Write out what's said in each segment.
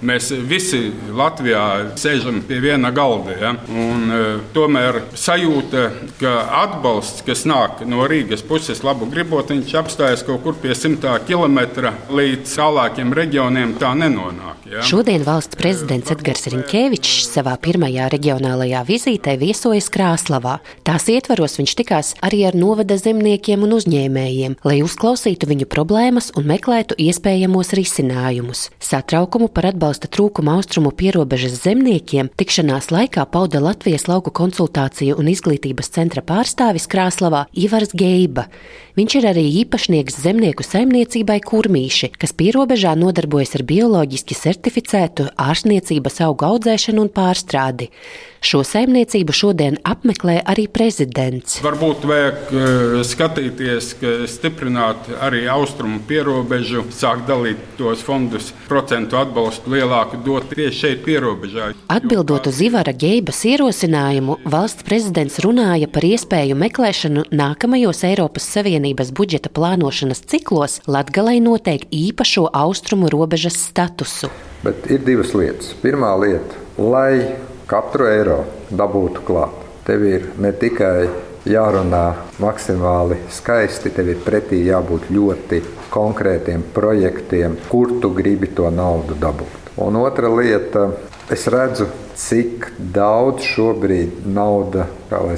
Mēs visi Latvijā sēžam pie viena galda. Ja? Un, uh, tomēr sajūta, ka atbalsts, kas nāk no Rīgas puses, labu gribot, viņš apstājas kaut kur pie simtā kilometra līdz tālākiem reģioniem, tā nenonāk. Ja? Šodien valsts prezidents Edgars Riņķēvičs savā pirmajā reģionālajā vizītē viesojas Krāslavā. Tās ietvaros viņš tikās arī ar novada zemniekiem un uzņēmējiem, lai uzklausītu viņu problēmas un meklētu iespējamos risinājumus. Satraukumu par atbalsta trūkumu austrumu pierobežas zemniekiem tikšanās laikā pauda Latvijas lauku konsultāciju un izglītības centra pārstāvis Krāslavā Ivars Geiba. Viņš ir arī īpašnieks zemnieku saimniecībai Kurmīši, kas pierobežā nodarbojas ar bioloģiski certificētu ārstniecības augu audzēšanu un pārstrādi. Šo saimniecību šodien apmeklē arī prezidents. Varbūt vajag uh, skatīties, ka stiprināt arī austrumu pierobežu, sākt dalīt tos fondus, procentu atbalstu lielāku dot tieši šeit, pierobežā. Atbildot uz Ivara Geibas ierosinājumu, valsts prezidents runāja par iespēju meklēšanu nākamajos Eiropas Savienības budžeta plānošanas ciklos Latgalei noteikt īpašo austrumu robežas statusu. Bet ir divas lietas. Pirmā lieta, lai katru eiro dabūtu klāt. Tev ir ne tikai jārunā maksimāli skaisti, tev ir pretī jābūt ļoti konkrētiem projektiem, kur tu gribi to naudu dabūt. Un otra lieta, es redzu, cik daudz šobrīd nauda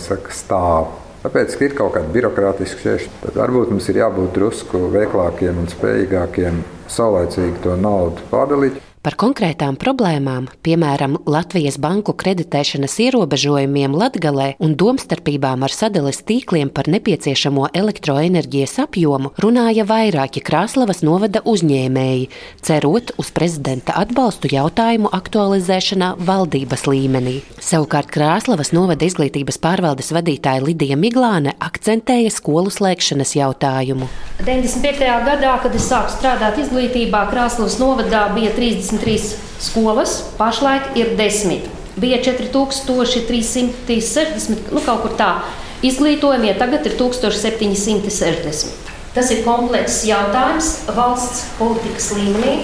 saka, stāv. Tāpēc ir kaut kāda birokrātiska šķēršļa. Tad varbūt mums ir jābūt drusku veiklākiem un spējīgākiem saulēcīgi to naudu pārdalīt. Par konkrētām problēmām, piemēram, Latvijas banku kreditēšanas ierobežojumiem Latgalē un domstarpībām ar sadales tīkliem par nepieciešamo elektroenerģijas apjomu, runāja vairāki Krāslavas novada uzņēmēji, cerot uz prezidenta atbalstu jautājumu aktualizēšanā valdības līmenī. Savukārt Krāslavas novada izglītības pārvaldes vadītāja Lidija Miglāne akcentēja skolu slēgšanas jautājumu. 95. gadā, kad es sāku strādāt izglītībā, Krāslavas novadā bija 30 23 skolas, pašlaik ir 10. Bija 4360, nu kaut kur tā. Izglītojumie tagad ir 1760. Tas ir komplekss jautājums valsts politikas līmenī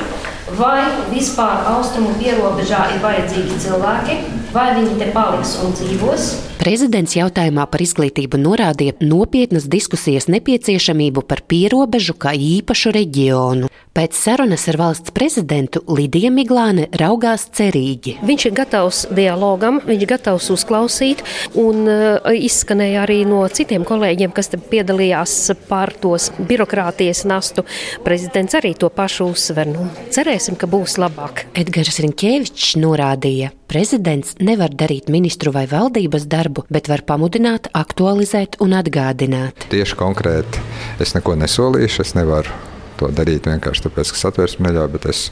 vai vispār austrumu pierobežā ir vajadzīgi cilvēki, vai viņi te paliks un dzīvos. Prezidents jautājumā par izglītību norādīja nopietnas diskusijas nepieciešamību par pierobežu kā īpašu reģionu. Pēc sarunas ar valsts prezidentu Lidija Miglāne raugās cerīgi. Viņš ir gatavs dialogam, viņš ir gatavs uzklausīt, un uh, izskanēja arī no citiem kolēģiem, kas piedalījās par tos birokrātijas nastu. Prezidents arī to pašu uzsver. Nu, cerēsim, ka būs labāk. Edgars Rinkēvičs norādīja, prezidents nevar darīt ministru vai valdības darbu, bet var pamudināt, aktualizēt un atgādināt. Tieši konkrēti es neko nesolīšu, es nevaru to darīt vienkārši tāpēc, ka satversme neļauj, bet es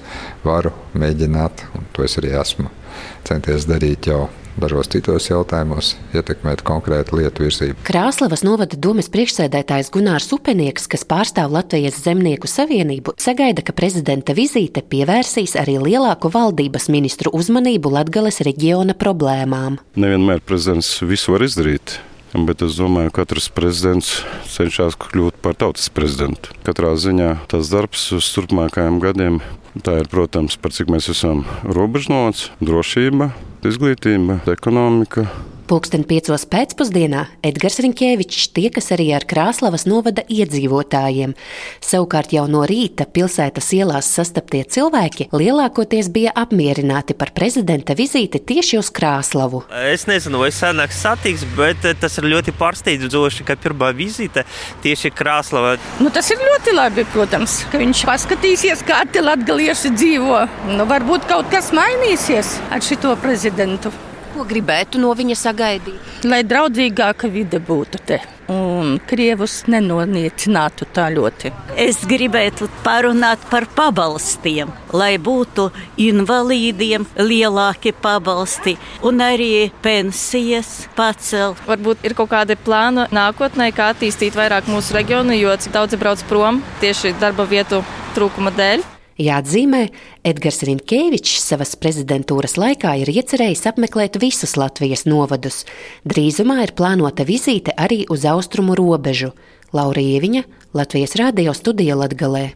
varu mēģināt, un to es arī esmu centies darīt jau dažos citos jautājumos ietekmēt konkrētu lietu virzību. Krāslavas novada domas priekšsēdētājs Gunārs Upenieks, kas pārstāv Latvijas Zemnieku savienību, sagaida, ka prezidenta vizīte pievērsīs arī lielāku valdības ministru uzmanību Latgales reģiona problēmām. Nevienmēr prezidents visu var izdarīt. Bet es domāju, ka katrs prezidents cenšas kļūt par tautas prezidentu. Katrā ziņā tas darbs uz turpmākajiem gadiem, tā ir, protams, par cik mēs esam robežnots, drošība, izglītība, ekonomika, Pūksteni piecos pēcpusdienā Edgars Rinkēvičs tiekas arī ar Krāslavas novada iedzīvotājiem. Savukārt jau no rīta pilsētas ielās sastaptie cilvēki lielākoties bija apmierināti par prezidenta vizīti tieši uz Krāslavu. Es nezinu, vai senāks satiks, bet eh, tas ir ļoti pārsteidzoši, ka pirmā vizīte tieši Krāslava. Nu, tas ir ļoti labi, protams, ka viņš paskatīsies, kā te latgalieši dzīvo. Nu, varbūt kaut kas mainīsies ar šito prezidentu. Ko gribētu no viņa sagaidīt? Lai draudzīgāka vide būtu te un krievus nenoniecinātu tā ļoti. Es gribētu parunāt par pabalstiem, lai būtu invalīdiem lielāki pabalsti un arī pensijas pacelt. Varbūt ir kaut kādi plāni nākotnē, kā attīstīt vairāk mūsu reģionu, jo cik daudzi brauc prom tieši darba vietu trūkuma dēļ. Jāatzīmē, Edgars Rinkēvičs savas prezidentūras laikā ir iecerējis apmeklēt visus Latvijas novadus. Drīzumā ir plānota vizīte arī uz austrumu robežu. Laura Ieviņa, Latvijas Rādio studija Latgalē.